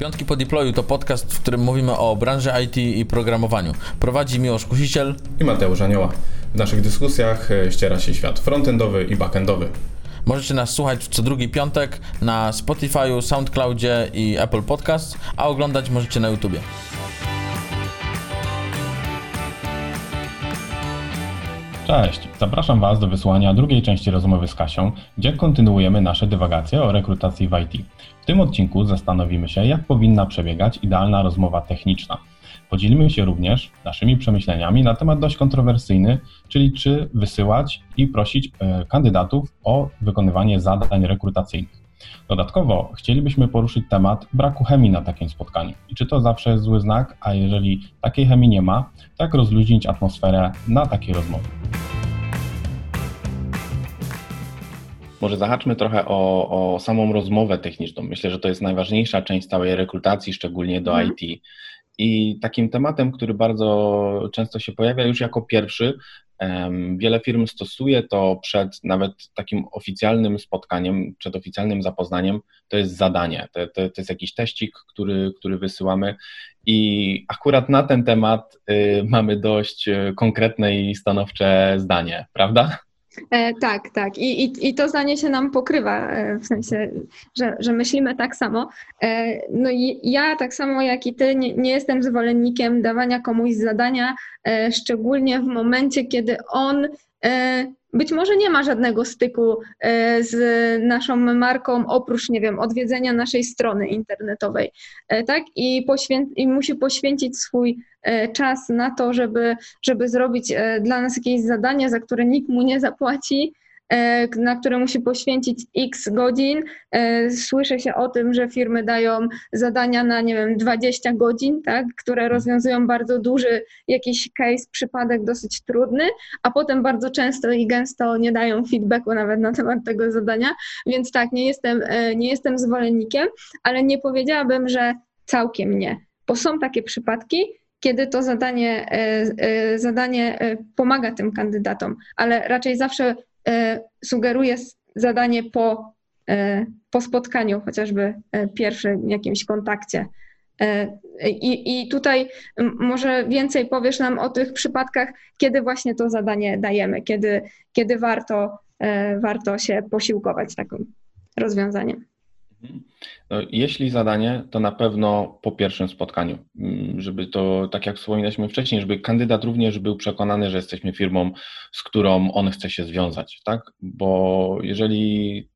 Piątki po deployu to podcast, w którym mówimy o branży IT i programowaniu. Prowadzi Miłosz Kusiciel i Mateusz Anioła. W naszych dyskusjach e, ściera się świat frontendowy i backendowy. Możecie nas słuchać co drugi piątek na Spotify, SoundCloudzie i Apple Podcast, a oglądać możecie na YouTubie. Cześć, zapraszam Was do wysłania drugiej części rozmowy z Kasią, gdzie kontynuujemy nasze dywagacje o rekrutacji w IT. W tym odcinku zastanowimy się, jak powinna przebiegać idealna rozmowa techniczna. Podzielimy się również naszymi przemyśleniami na temat dość kontrowersyjny, czyli czy wysyłać i prosić e, kandydatów o wykonywanie zadań rekrutacyjnych. Dodatkowo chcielibyśmy poruszyć temat braku chemii na takim spotkaniu. I czy to zawsze jest zły znak, a jeżeli takiej chemii nie ma, tak rozluźnić atmosferę na takiej rozmowie. Może zahaczmy trochę o, o, samą rozmowę techniczną. Myślę, że to jest najważniejsza część całej rekrutacji, szczególnie do mhm. IT. I takim tematem, który bardzo często się pojawia już jako pierwszy, wiele firm stosuje to przed nawet takim oficjalnym spotkaniem, przed oficjalnym zapoznaniem, to jest zadanie, to, to, to jest jakiś teścik, który, który wysyłamy i akurat na ten temat y, mamy dość y, konkretne i stanowcze zdanie, prawda? E, tak, tak. I, i, I to zdanie się nam pokrywa, e, w sensie, że, że myślimy tak samo. E, no i ja, tak samo jak i ty, nie, nie jestem zwolennikiem dawania komuś zadania, e, szczególnie w momencie, kiedy on być może nie ma żadnego styku e, z naszą marką oprócz, nie wiem, odwiedzenia naszej strony internetowej, e, tak? I, poświę- i musi poświęcić swój e, czas na to, żeby, żeby zrobić dla nas jakieś zadanie, za które nikt mu nie zapłaci, E, na które musi poświęcić x godzin. E, słyszę się o tym, że firmy dają zadania na, nie wiem, 20 godzin, tak, które rozwiązują bardzo duży jakiś case, przypadek dosyć trudny, a potem bardzo często i gęsto nie dają feedbacku nawet na temat tego zadania, więc tak, nie jestem, e, nie jestem zwolennikiem, ale nie powiedziałabym, że całkiem nie, bo są takie przypadki, kiedy to zadanie, zadanie pomaga tym kandydatom, ale raczej zawsze E, sugeruje zadanie po, e, po spotkaniu, chociażby e, pierwszym jakimś kontakcie. I, I tutaj może więcej powiesz nam o tych przypadkach, kiedy właśnie to zadanie dajemy, kiedy, kiedy warto, warto się posiłkować takim rozwiązaniem. No, jeśli zadanie, to na pewno po pierwszym spotkaniu, mm, żeby to, tak jak wspominaliśmy wcześniej, żeby kandydat również był przekonany, że jesteśmy firmą, z którą on chce się związać, tak? Bo jeżeli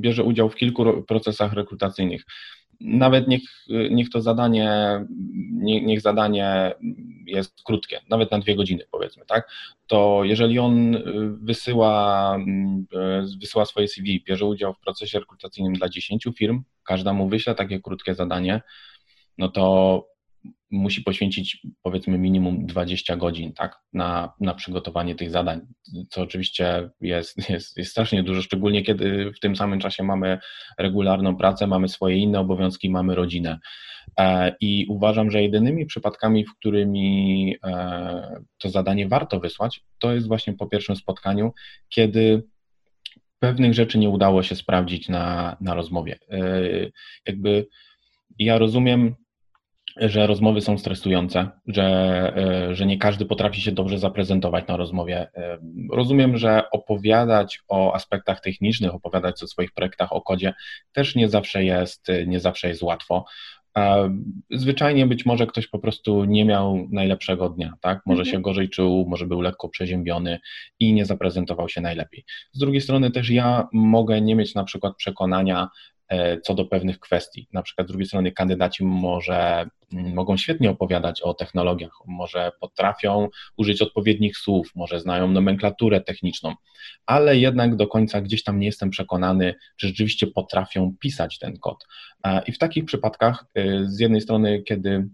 bierze udział w kilku procesach rekrutacyjnych, nawet niech, niech to zadanie, nie, niech zadanie jest krótkie, nawet na dwie godziny powiedzmy, tak, to jeżeli on y, wysyła, y, wysyła swoje CV, bierze udział w procesie rekrutacyjnym dla 10 firm, każda mu wyśle takie krótkie zadanie, no to musi poświęcić powiedzmy minimum 20 godzin tak, na, na przygotowanie tych zadań, co oczywiście jest, jest, jest strasznie dużo, szczególnie kiedy w tym samym czasie mamy regularną pracę, mamy swoje inne obowiązki, mamy rodzinę. E, I uważam, że jedynymi przypadkami, w którymi e, to zadanie warto wysłać, to jest właśnie po pierwszym spotkaniu, kiedy pewnych rzeczy nie udało się sprawdzić na, na rozmowie. E, jakby ja rozumiem że rozmowy są stresujące, że, e, że nie każdy potrafi się dobrze zaprezentować na rozmowie. E, rozumiem, że opowiadać o aspektach technicznych, opowiadać o swoich projektach, o kodzie też nie zawsze jest, nie zawsze jest łatwo. Zwyczajnie być może ktoś po prostu nie miał najlepszego dnia, tak? Może mhm. się gorzej czuł, może był lekko przeziębiony i nie zaprezentował się najlepiej. Z drugiej strony też ja mogę nie mieć na przykład przekonania, E, co do pewnych kwestii. Na przykład z drugiej strony kandydaci może, mm, mogą świetnie opowiadać o technologiach, może potrafią użyć odpowiednich słów, może znają nomenklaturę techniczną, ale jednak do końca gdzieś tam nie jestem przekonany, czy rzeczywiście potrafią pisać ten kod. E, I w takich przypadkach e, z jednej strony, kiedy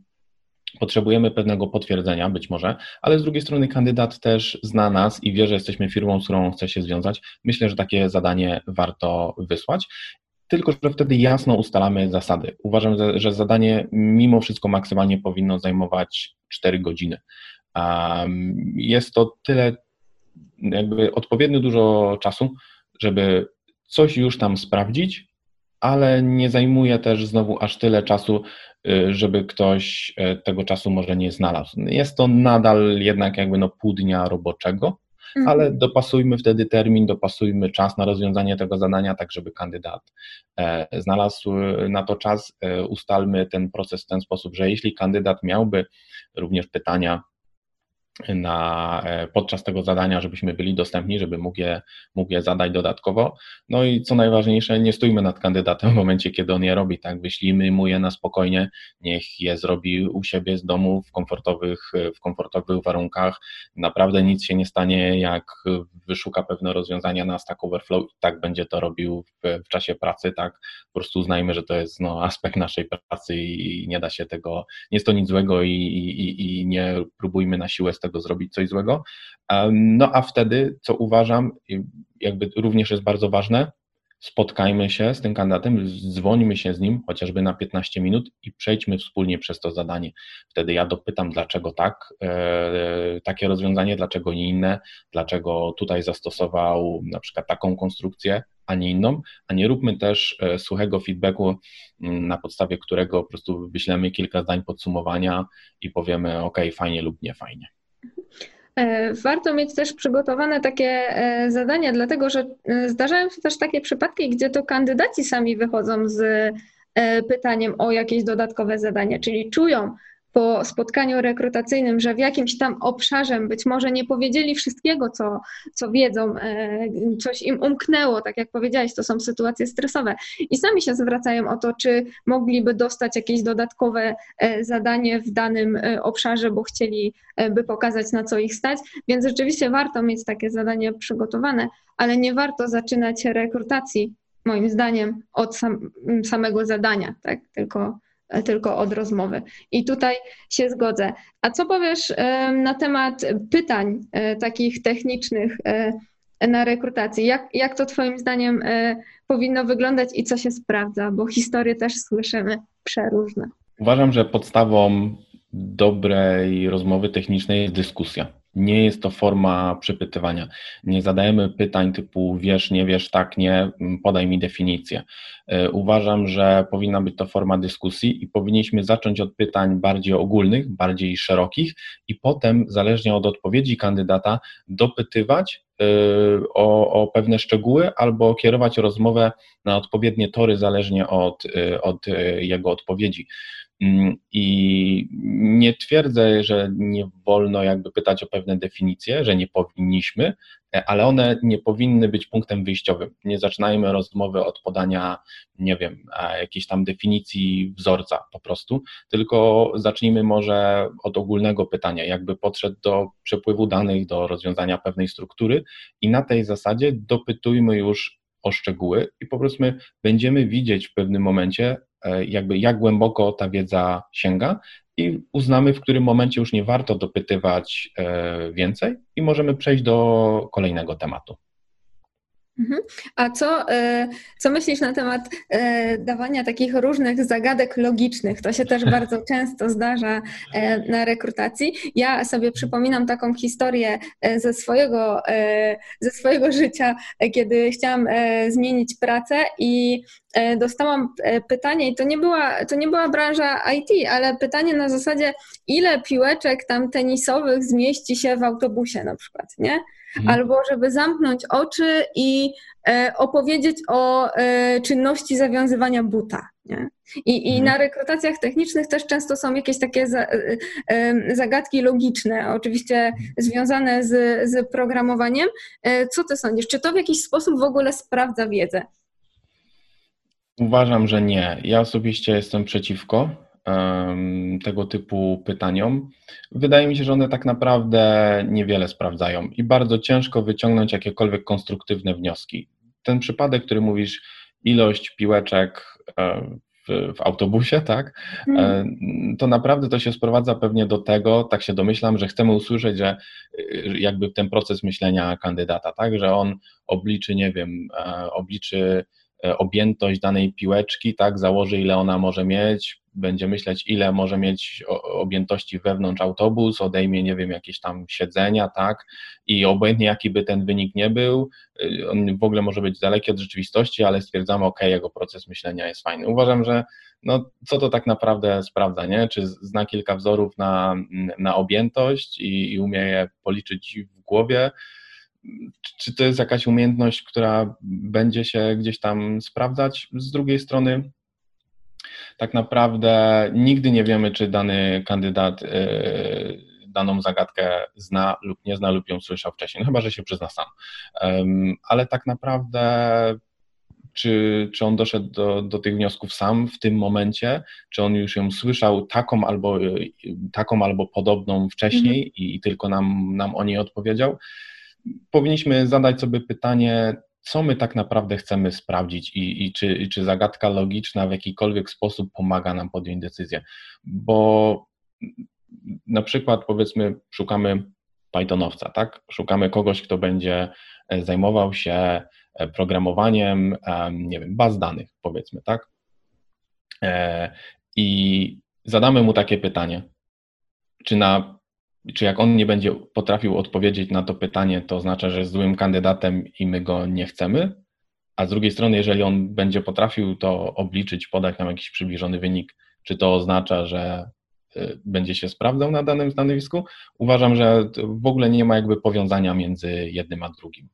Potrzebujemy pewnego potwierdzenia, być może, ale z drugiej strony kandydat też zna nas i wie, że jesteśmy firmą, z którą chce się związać. Myślę, że takie zadanie warto wysłać tylko że wtedy jasno ustalamy zasady. Uważam, że zadanie mimo wszystko maksymalnie powinno zajmować 4 godziny. Jest to tyle, jakby odpowiednio dużo czasu, żeby coś już tam sprawdzić, ale nie zajmuje też znowu aż tyle czasu, y, żeby ktoś e, tego czasu może nie znalazł. Jest to nadal jednak jakby no pół dnia roboczego. Ale dopasujmy wtedy termin, dopasujmy czas na rozwiązanie tego zadania, tak żeby kandydat e, znalazł na to czas. E, ustalmy ten proces w ten sposób, że jeśli kandydat miałby również pytania, na, e, podczas tego zadania, żebyśmy byli dostępni, żeby mógł je, mógł je zadać dodatkowo. No i co najważniejsze, nie stójmy nad kandydatem w momencie, kiedy on je robi, tak? Wyślijmy mu je na spokojnie, niech je zrobi u siebie z domu w komfortowych, w komfortowych warunkach. Naprawdę nic się nie stanie, jak wyszuka pewne rozwiązania na Stack Overflow i tak będzie to robił w, w czasie pracy, tak? Po prostu uznajmy, że to jest no, aspekt naszej pracy i nie da się tego, nie jest to nic złego i, i, i nie próbujmy na siłę tego zrobić coś złego. No a wtedy, co uważam, jakby również jest bardzo ważne, spotkajmy się z tym kandydatem, dzwońmy się z nim chociażby na 15 minut i przejdźmy wspólnie przez to zadanie. Wtedy ja dopytam, dlaczego tak, e, takie rozwiązanie, dlaczego nie inne, dlaczego tutaj zastosował na przykład taką konstrukcję, a nie inną, a nie róbmy też e, suchego feedbacku, na podstawie którego po prostu wyślemy kilka zdań podsumowania i powiemy ok, fajnie lub nie fajnie. E, warto mieć też przygotowane takie e, zadania, dlatego że e, zdarzają się też takie przypadki, gdzie to kandydaci sami wychodzą z pytaniem o jakieś dodatkowe zadanie, czyli czują, po spotkaniu rekrutacyjnym, że w jakimś tam obszarze być może nie powiedzieli wszystkiego, co, co wiedzą, e, coś im umknęło, tak jak powiedziałeś, to są sytuacje stresowe. I sami się zwracają o to, czy mogliby dostać jakieś dodatkowe e, zadanie w danym e, obszarze, bo chcieli by pokazać, na co ich stać, więc rzeczywiście warto mieć takie zadanie przygotowane, ale nie warto zaczynać rekrutacji, moim zdaniem, od sam, samego zadania, tak, tylko tylko od rozmowy. I tutaj się zgodzę. A co powiesz na temat pytań e, takich technicznych e, na rekrutacji? Jak, jak to Twoim zdaniem e, powinno wyglądać i co się sprawdza? Bo historie też słyszymy przeróżne. Uważam, że podstawą dobrej rozmowy technicznej jest dyskusja. Nie jest to forma przepytywania. Nie zadajemy pytań typu wiesz, nie wiesz, tak, nie, podaj mi definicję. E, uważam, że powinna być to forma dyskusji i powinniśmy zacząć od pytań bardziej ogólnych, bardziej szerokich i potem, zależnie od odpowiedzi kandydata, dopytywać e, o, o, pewne szczegóły albo kierować rozmowę na odpowiednie tory, zależnie od, e, od jego odpowiedzi. Mm, I nie twierdzę, że nie wolno jakby pytać o pewne definicje, że nie powinniśmy, e, ale one nie powinny być punktem wyjściowym. Nie zaczynajmy rozmowy od podania, nie wiem, e, jakiejś tam definicji wzorca po prostu, tylko zacznijmy może od ogólnego pytania, jakby podszedł do przepływu danych, do rozwiązania pewnej struktury i na tej zasadzie dopytujmy już o szczegóły i po prostu będziemy widzieć w pewnym momencie, jakby jak głęboko ta wiedza sięga i uznamy, w którym momencie już nie warto dopytywać e, więcej i możemy przejść do kolejnego tematu. Mhm. A co, e, co myślisz na temat e, dawania takich różnych zagadek logicznych? To się też bardzo często zdarza e, na rekrutacji. Ja sobie przypominam taką historię ze swojego, ze swojego życia, kiedy chciałam zmienić pracę i dostałam pytanie, i to nie, była, to nie była branża IT, ale pytanie na zasadzie, ile piłeczek tam tenisowych zmieści się w autobusie na przykład, nie? Mhm. albo żeby zamknąć oczy i e, opowiedzieć o e, czynności zawiązywania buta. Nie? I, I mhm. na rekrutacjach technicznych też często są jakieś takie za, e, zagadki logiczne, oczywiście mhm. związane z, z programowaniem. Co ty sądzisz? Czy to w jakiś sposób w ogóle sprawdza wiedzę? Uważam, że nie. Ja osobiście jestem przeciwko tego typu pytaniom. Wydaje mi się, że one tak naprawdę niewiele sprawdzają i bardzo ciężko wyciągnąć jakiekolwiek konstruktywne wnioski. Ten przypadek, który mówisz, ilość piłeczek e, w, w, autobusie, tak? Mm. To naprawdę to się sprowadza pewnie do tego, tak się domyślam, że chcemy usłyszeć, że jakby ten proces myślenia kandydata, tak? Że on obliczy, nie wiem, obliczy objętość danej piłeczki, tak, założy ile ona może mieć, będzie myśleć, ile może mieć objętości wewnątrz autobus, odejmie, nie wiem, jakieś tam siedzenia, tak, i obojętnie jaki by ten wynik nie był, y, on w ogóle może być daleki od rzeczywistości, ale stwierdzamy, ok, jego proces myślenia jest fajny. Uważam, że no, co to tak naprawdę sprawdza, nie? Czy zna kilka wzorów na, na objętość i, i umie je policzyć w głowie, czy to jest jakaś umiejętność, która będzie się gdzieś tam sprawdzać? Z drugiej strony, tak naprawdę nigdy nie wiemy, czy dany kandydat y, daną zagadkę zna lub nie zna, lub ją słyszał wcześniej, no chyba, że się przyzna sam. Ale tak naprawdę czy, czy on doszedł do, do tych wniosków sam w tym momencie, czy on już ją słyszał taką albo, y, taką albo podobną wcześniej mhm. i, i, tylko nam, nam o niej odpowiedział. Powinniśmy zadać sobie pytanie, co my tak naprawdę chcemy sprawdzić i, i, czy, i czy zagadka logiczna w jakikolwiek sposób pomaga nam podjąć decyzję. Bo na przykład powiedzmy szukamy Pythonowca, tak? Szukamy kogoś, kto będzie zajmował się programowaniem, nie wiem, baz danych, powiedzmy, tak? E, I zadamy mu takie pytanie, czy na czy jak on nie będzie potrafił odpowiedzieć na to pytanie, to oznacza, że jest złym kandydatem i my go nie chcemy? A z drugiej strony, jeżeli on będzie potrafił to obliczyć, podać nam jakiś przybliżony wynik, czy to oznacza, że y, będzie się sprawdzał na danym stanowisku? Uważam, że w ogóle nie ma jakby powiązania między jednym a drugim.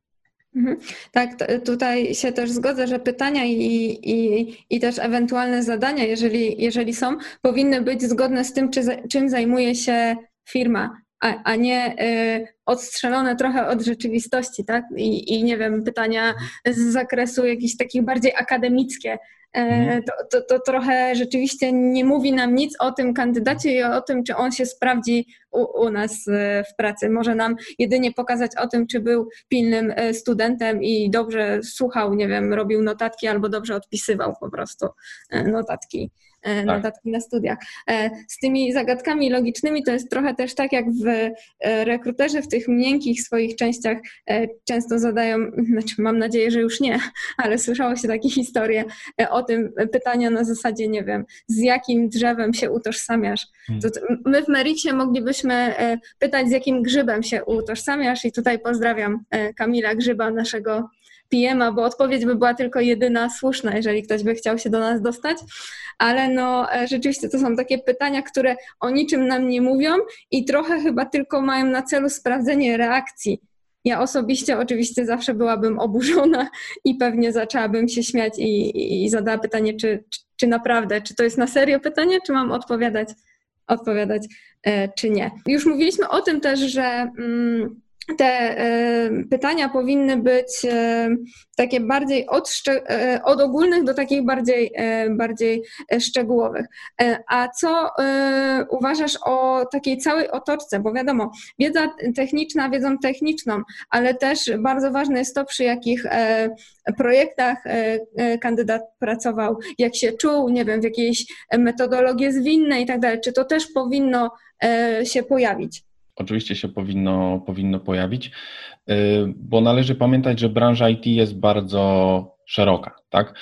Mhm. Tak, tutaj się też zgodzę, że pytania i, i, i też ewentualne zadania, jeżeli, jeżeli są, powinny być zgodne z tym, czy, czym zajmuje się firma, a, a nie y, odstrzelone trochę od rzeczywistości, tak? I, I nie wiem, pytania z zakresu jakichś takich bardziej akademickie. E, mhm. to, to, to, trochę rzeczywiście nie mówi nam nic o tym kandydacie i o tym, czy on się sprawdzi u, u nas e, w pracy. Może nam jedynie pokazać o tym, czy był pilnym e, studentem i dobrze słuchał, nie wiem, robił notatki albo dobrze odpisywał po prostu notatki. E, tak. notatki na studiach. E, z tymi zagadkami logicznymi to jest trochę też tak, jak w e, rekruterze w tych miękkich swoich częściach często zadają, znaczy mam nadzieję, że już nie, ale słyszało się takie historie o tym pytania na zasadzie, nie wiem, z jakim drzewem się utożsamiasz. Hmm. my w Meriksie moglibyśmy pytać, z jakim grzybem się utożsamiasz i tutaj pozdrawiam Kamila Grzyba, naszego PM-a, bo odpowiedź by była tylko jedyna słuszna, jeżeli ktoś by chciał się do nas dostać, ale no e, rzeczywiście to są takie pytania, które o niczym nam nie mówią i trochę chyba tylko mają na celu sprawdzenie reakcji. Ja osobiście oczywiście zawsze byłabym oburzona i pewnie zaczęłabym się śmiać i, i zadała pytanie, czy, czy, czy naprawdę, czy to jest na serio pytanie, czy mam odpowiadać, odpowiadać e, czy nie. Już mówiliśmy o tym też, że mm, te pytania powinny być takie bardziej od, e, od ogólnych do takich bardziej, e, bardziej szczegółowych. E, a co uważasz o takiej całej otoczce? Bo wiadomo, wiedza techniczna wiedzą techniczną, ale też bardzo ważne jest to, przy jakich projektach kandydat pracował, jak się czuł, nie wiem, w jakiejś metodologii zwinnej i tak dalej. Czy to też powinno się pojawić? Oczywiście się powinno, powinno pojawić, y, bo należy pamiętać, że branża IT jest bardzo szeroka. Tak?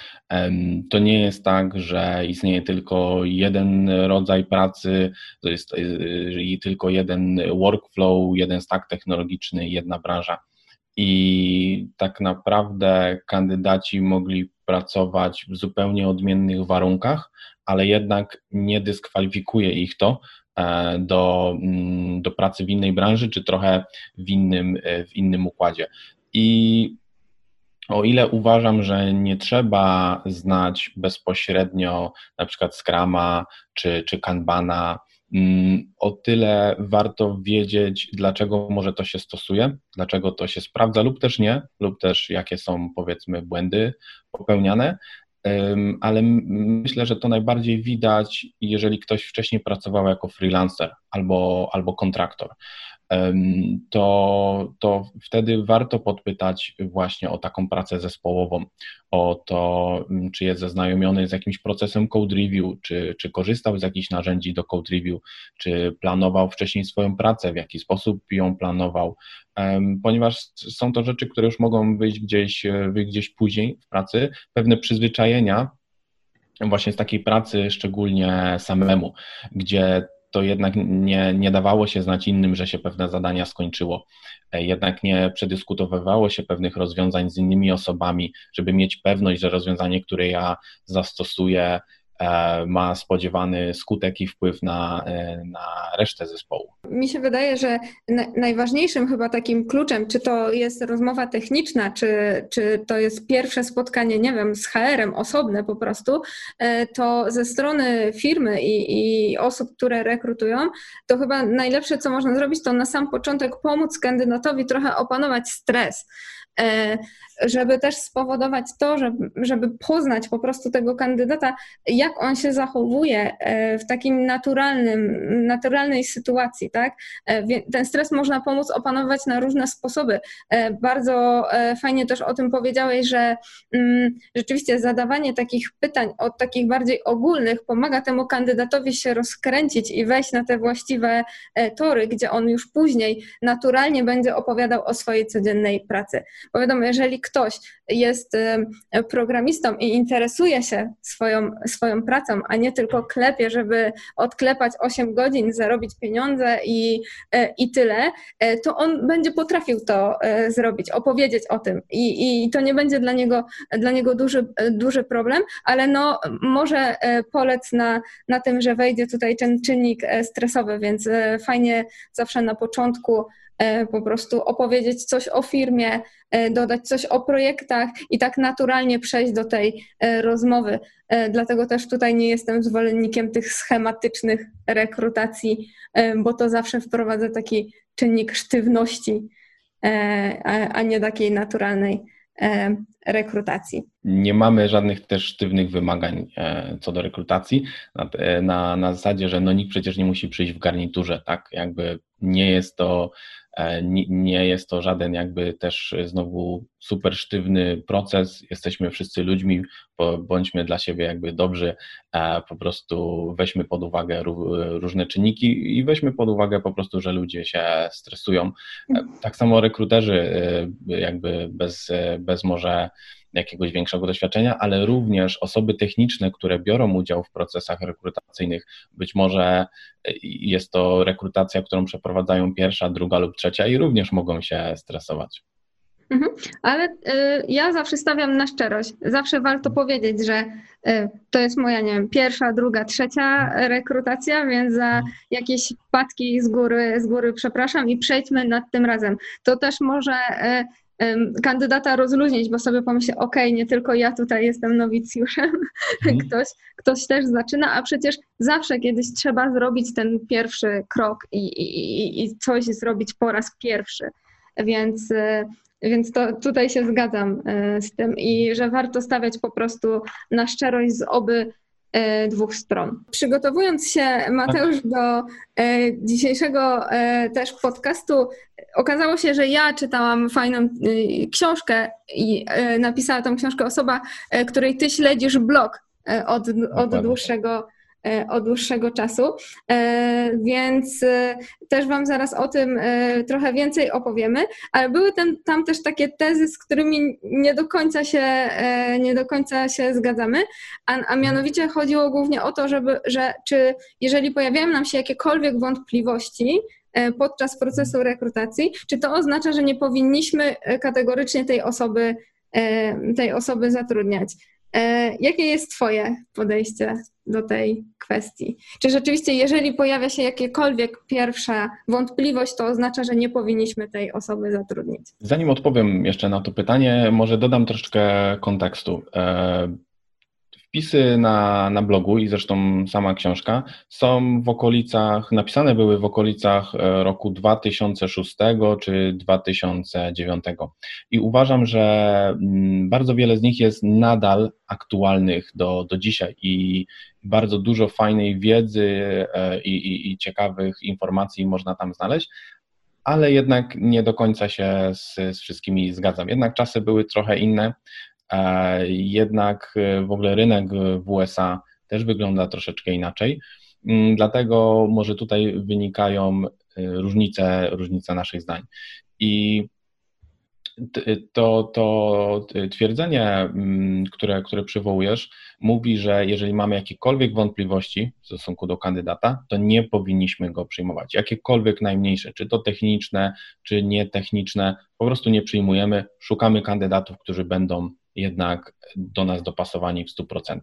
To nie jest tak, że istnieje tylko jeden rodzaj pracy, to jest y, i tylko jeden workflow, jeden stack technologiczny, jedna branża. I tak naprawdę kandydaci mogli pracować w zupełnie odmiennych warunkach, ale jednak nie dyskwalifikuje ich to, do, mm, do pracy w innej branży, czy trochę w innym, e, w innym układzie. I o ile uważam, że nie trzeba znać bezpośrednio na przykład Scrama czy, czy Kanbana, mm, o tyle warto wiedzieć, dlaczego może to się stosuje, dlaczego to się sprawdza lub też nie, lub też jakie są powiedzmy błędy popełniane, ale myślę, że to najbardziej widać, jeżeli ktoś wcześniej pracował jako freelancer albo, albo kontraktor. To, to wtedy warto podpytać właśnie o taką pracę zespołową, o to, mm, czy jest zaznajomiony z jakimś procesem code review, czy, czy korzystał z jakichś narzędzi do code review, czy planował wcześniej swoją pracę, w jaki sposób ją planował, ponieważ są to rzeczy, które już mogą wyjść gdzieś, e, wyjść gdzieś później w pracy, pewne przyzwyczajenia, właśnie z takiej pracy, szczególnie samemu, gdzie to jednak nie, nie dawało się znać innym, że się pewne zadania skończyło. E, jednak nie przedyskutowywało się pewnych rozwiązań z innymi osobami, żeby mieć pewność, że rozwiązanie, które ja zastosuję, ma spodziewany skutek i wpływ na, e, na resztę zespołu. Mi się wydaje, że najważniejszym chyba takim kluczem, czy to jest rozmowa techniczna, czy, czy to jest pierwsze spotkanie, nie wiem, z HR-em osobne po prostu, e, to ze strony firmy i, i osób, które rekrutują, to chyba najlepsze, co można zrobić, to na sam początek pomóc kandydatowi trochę opanować stres żeby też spowodować to, żeby, żeby poznać po prostu tego kandydata, jak on się zachowuje e, w takim naturalnym, naturalnej sytuacji, tak? E, ten stres można pomóc opanować na różne sposoby. E, bardzo fajnie też o tym powiedziałeś, że mm, rzeczywiście zadawanie takich pytań od takich bardziej ogólnych pomaga temu kandydatowi się rozkręcić i wejść na te właściwe tory, gdzie on już później naturalnie będzie opowiadał o swojej codziennej pracy. Bo wiadomo, jeżeli ktoś jest programistą i interesuje się swoją, swoją pracą, a nie tylko klepie, żeby odklepać 8 godzin, zarobić pieniądze i, e, i tyle, e, to on będzie potrafił to e, zrobić, opowiedzieć o tym. I, i to nie będzie dla niego, dla niego duży, duży problem, ale no może polec na, na tym, że wejdzie tutaj ten czynnik stresowy, więc fajnie zawsze na początku po prostu opowiedzieć coś o firmie, e, dodać coś o projektach i tak naturalnie przejść do tej e, rozmowy. Dlatego też tutaj nie jestem zwolennikiem tych schematycznych rekrutacji, bo to zawsze wprowadza taki czynnik sztywności, a nie takiej naturalnej rekrutacji. Nie mamy żadnych też sztywnych wymagań co do rekrutacji, na, na, na zasadzie, że no nikt przecież nie musi przyjść w garniturze, tak? Jakby nie jest to E, nie jest to żaden jakby też znowu super sztywny proces. Jesteśmy wszyscy ludźmi, bądźmy dla siebie jakby dobrzy, e, po prostu weźmy pod uwagę różne czynniki i weźmy pod uwagę po prostu, że ludzie się stresują. E, tak samo rekruterzy jakby bez, bez może jakiegoś większego doświadczenia, ale również osoby techniczne, które biorą udział w procesach rekrutacyjnych. Być może y, jest to rekrutacja, którą przeprowadzają pierwsza, druga lub trzecia i również mogą się stresować. Mhm. Ale y, ja zawsze stawiam na szczerość. Zawsze warto powiedzieć, że y, to jest moja, nie wiem, pierwsza, druga, trzecia rekrutacja, więc za jakieś wpadki z góry, z góry przepraszam i przejdźmy nad tym razem. To też może y, kandydata rozluźnić, bo sobie pomyślę, ok, nie tylko ja tutaj jestem nowicjuszem, mhm. ktoś, ktoś też zaczyna, a przecież zawsze kiedyś trzeba zrobić ten pierwszy krok i, i, i coś zrobić po raz pierwszy. Więc, e, więc to tutaj się zgadzam e, z tym i że warto stawiać po prostu na szczerość z oby dwóch stron. Przygotowując się, Mateusz, do e, dzisiejszego e, też podcastu, okazało się, że ja czytałam fajną książkę i napisała tą książkę osoba, której ty śledzisz blog od, od dłuższego E, od dłuższego czasu, e, więc e, też Wam zaraz o tym trochę więcej opowiemy, ale były tam, tam też takie tezy, z którymi nie do końca się, nie do końca się zgadzamy, a, a mianowicie chodziło głównie o to, żeby, że czy jeżeli pojawiają nam się jakiekolwiek wątpliwości, podczas procesu rekrutacji, czy to oznacza, że nie powinniśmy kategorycznie tej osoby, tej osoby zatrudniać. Jakie jest Twoje podejście do tej kwestii. Czy rzeczywiście, jeżeli pojawia się jakiekolwiek pierwsza wątpliwość, to oznacza, że nie powinniśmy tej osoby zatrudnić? Zanim odpowiem jeszcze na to pytanie, może dodam troszeczkę kontekstu. Wpisy na, na blogu i zresztą sama książka są w okolicach, napisane były w okolicach e, roku 2006 czy 2009. I uważam, że mm, bardzo wiele z nich jest nadal aktualnych do, do dzisiaj i bardzo dużo fajnej wiedzy e, i, i, i ciekawych informacji można tam znaleźć, ale jednak nie do końca się z, z wszystkimi zgadzam. Jednak czasy były trochę inne, jednak w ogóle rynek w USA też wygląda troszeczkę inaczej. Mm, dlatego może tutaj wynikają różnice, różnice naszych zdań. I to, to twierdzenie, mm, które, które przywołujesz, mówi, że jeżeli mamy jakiekolwiek wątpliwości w stosunku do kandydata, to nie powinniśmy go przyjmować. Jakiekolwiek najmniejsze, czy to techniczne, czy nietechniczne, po prostu nie przyjmujemy, szukamy kandydatów, którzy będą jednak do nas dopasowani w 100%.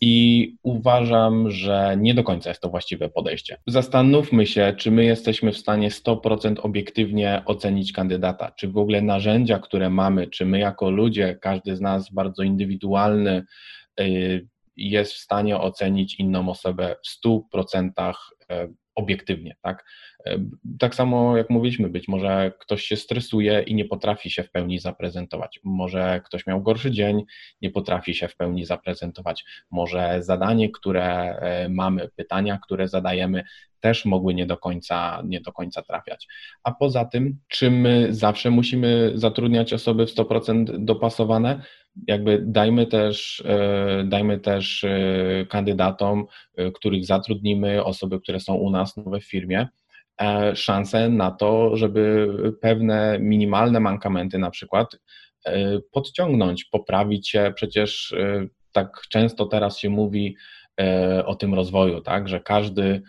I uważam, że nie do końca jest to właściwe podejście. Zastanówmy się, czy my jesteśmy w stanie 100% obiektywnie ocenić kandydata, czy w ogóle narzędzia, które mamy, czy my jako ludzie, każdy z nas bardzo indywidualny, y, jest w stanie ocenić inną osobę w 100% obiektywnie, tak? Tak samo jak mówiliśmy, być może ktoś się stresuje i nie potrafi się w pełni zaprezentować. Może ktoś miał gorszy dzień, nie potrafi się w pełni zaprezentować. Może zadanie, które e, mamy, pytania, które zadajemy, też mogły nie do końca, nie do końca trafiać. A poza tym, czy my zawsze musimy zatrudniać osoby w 100% dopasowane? jakby dajmy też, e, dajmy też e, kandydatom, których zatrudnimy, osoby, które są u nas nowe w firmie, szansę na to, żeby pewne minimalne mankamenty na przykład podciągnąć, poprawić się. Przecież tak często teraz się mówi o tym rozwoju, tak, że każdy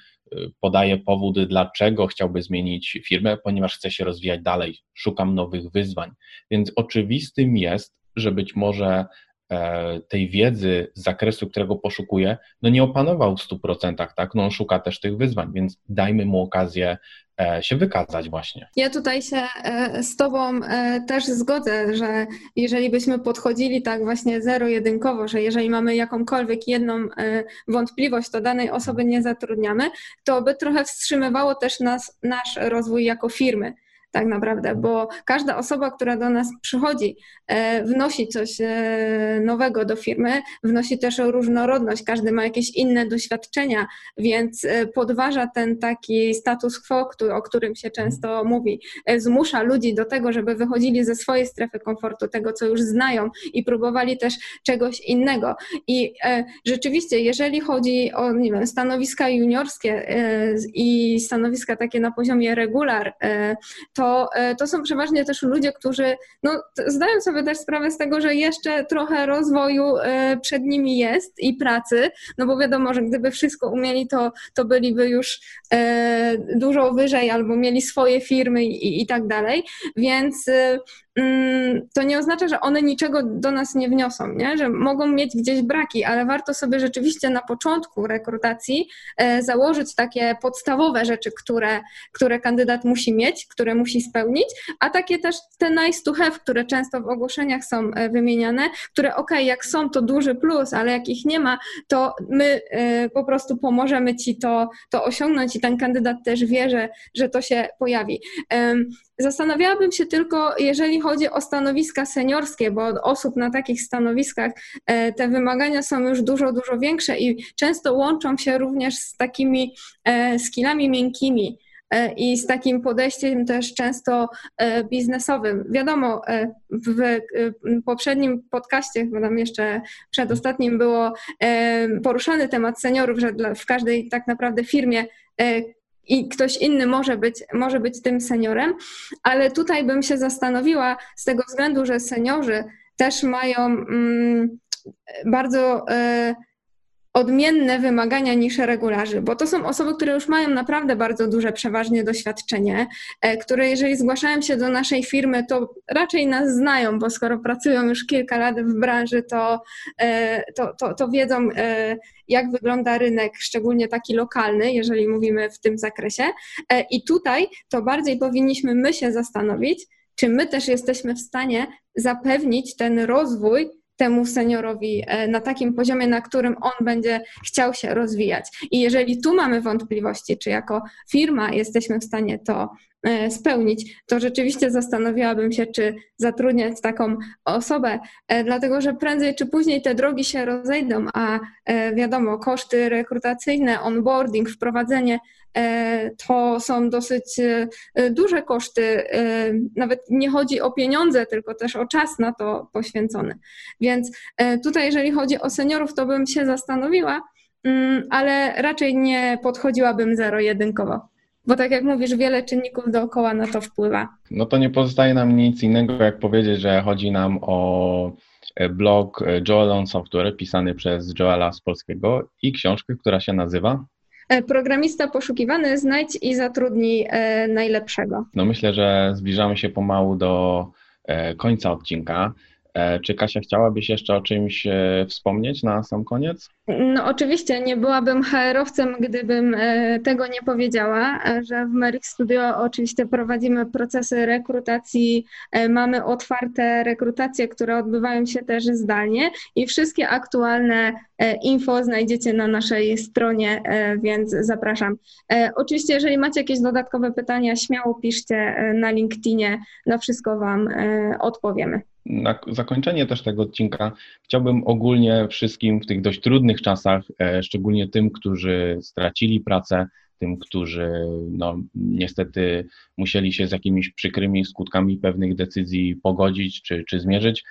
podaje powód, dlaczego chciałby zmienić firmę, ponieważ chce się rozwijać dalej, szukam nowych wyzwań. Więc oczywistym jest, że być może e, tej wiedzy z zakresu, którego poszukuje, no nie opanował w 100%, tak? No on szuka też tych wyzwań, więc dajmy mu okazję e, się wykazać właśnie. Ja tutaj się e, z Tobą też zgodzę, że jeżeli byśmy podchodzili tak właśnie zero-jedynkowo, że jeżeli mamy jakąkolwiek jedną wątpliwość, to danej osoby nie zatrudniamy, to by trochę wstrzymywało też nas, nasz rozwój jako firmy tak naprawdę, bo każda osoba, która do nas przychodzi, e, wnosi coś e, nowego do firmy, wnosi też różnorodność, każdy ma jakieś inne doświadczenia, więc e, podważa ten taki status quo, o którym się często mówi. Zmusza ludzi do tego, żeby wychodzili ze swojej strefy komfortu, tego, co już znają i próbowali też czegoś innego. I rzeczywiście, jeżeli chodzi o nie wiem, stanowiska juniorskie i stanowiska takie na poziomie regular, to to, e, to są przeważnie też ludzie, którzy no, zdają sobie też sprawę z tego, że jeszcze trochę rozwoju e, przed nimi jest i pracy, no bo wiadomo, że gdyby wszystko umieli, to, to byliby już e, dużo wyżej albo mieli swoje firmy i, i tak dalej, więc to nie oznacza, że one niczego do nas nie wniosą, nie? że mogą mieć gdzieś braki, ale warto sobie rzeczywiście na początku rekrutacji e, założyć takie podstawowe rzeczy, które, które kandydat musi mieć, które musi spełnić, a takie też te nice to have, które często w ogłoszeniach są e, wymieniane, które ok, jak są to duży plus, ale jak ich nie ma, to my e, po prostu pomożemy ci to, to osiągnąć i ten kandydat też wie, że, że to się pojawi. Zastanawiałabym się tylko, jeżeli chodzi o stanowiska seniorskie, bo od osób na takich stanowiskach e, te wymagania są już dużo, dużo większe i często łączą się również z takimi e, skillami miękkimi e, i z takim podejściem też często biznesowym. Wiadomo, w poprzednim podcaście, bo tam jeszcze przedostatnim było poruszany temat seniorów, że w każdej tak naprawdę firmie i ktoś inny może być, może być tym seniorem, ale tutaj bym się zastanowiła z tego względu, że seniorzy też mają mm, bardzo y, odmienne wymagania niż regularzy, bo to są osoby, które już mają naprawdę bardzo duże przeważnie doświadczenie, e, które jeżeli zgłaszają się do naszej firmy, to raczej nas znają, bo skoro pracują już kilka lat w branży, to, e, to, to, to wiedzą, e, jak wygląda rynek, szczególnie taki lokalny, jeżeli mówimy w tym zakresie. I tutaj to bardziej powinniśmy my się zastanowić, czy my też jesteśmy w stanie zapewnić ten rozwój temu seniorowi e, na takim poziomie, na którym on będzie chciał się rozwijać. I jeżeli tu mamy wątpliwości, czy jako firma jesteśmy w stanie to e, spełnić, to rzeczywiście zastanowiłabym się, czy zatrudniać taką osobę, e, dlatego że prędzej czy później te drogi się rozejdą, a wiadomo, koszty rekrutacyjne, onboarding, wprowadzenie to są dosyć duże koszty. Nawet nie chodzi o pieniądze, tylko też o czas na to poświęcony. Więc tutaj, jeżeli chodzi o seniorów, to bym się zastanowiła, mm, ale raczej nie podchodziłabym zero-jedynkowo. Bo tak jak mówisz, wiele czynników dookoła na to wpływa. No to nie pozostaje nam nic innego, jak powiedzieć, że chodzi nam o e, blog e, Joel on Software pisany przez Joela z polskiego i książkę, która się nazywa e, Programista poszukiwany, znajdź i zatrudnij najlepszego. No myślę, że zbliżamy się pomału do końca odcinka. E, czy Kasia chciałabyś jeszcze o czymś e, wspomnieć na sam koniec? No oczywiście, nie byłabym HR-owcem, gdybym e, tego nie powiedziała, że w Merrick Studio oczywiście prowadzimy procesy rekrutacji, mamy otwarte rekrutacje, które odbywają się też zdalnie i wszystkie aktualne info znajdziecie na naszej stronie, więc zapraszam. Oczywiście, jeżeli macie jakieś dodatkowe pytania, śmiało piszcie na LinkedInie, na wszystko Wam odpowiemy na zakończenie też tego odcinka chciałbym ogólnie wszystkim w tych dość trudnych czasach, e, szczególnie tym, którzy stracili pracę, tym, którzy no, niestety musieli się z jakimiś przykrymi skutkami pewnych decyzji pogodzić czy, czy zmierzyć.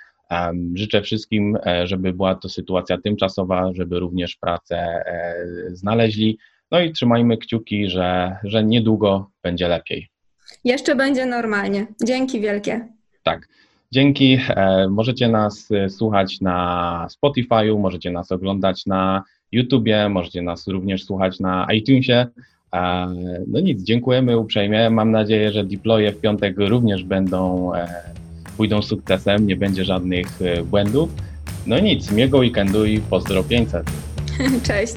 Życzę wszystkim, e, żeby była to sytuacja tymczasowa, żeby również pracę e, znaleźli. No i trzymajmy kciuki, że, że niedługo będzie lepiej. Jeszcze będzie normalnie. Dzięki wielkie. Tak. Dzięki. E, możecie nas e, słuchać na Spotify'u, możecie nas oglądać na YouTubie, możecie nas również słuchać na iTunesie. E, no nic, dziękujemy uprzejmie. Mam nadzieję, że deploye w piątek również będą, pójdą sukcesem, nie będzie żadnych błędów. No nic, miłego weekendu i pozdro 500. Cześć.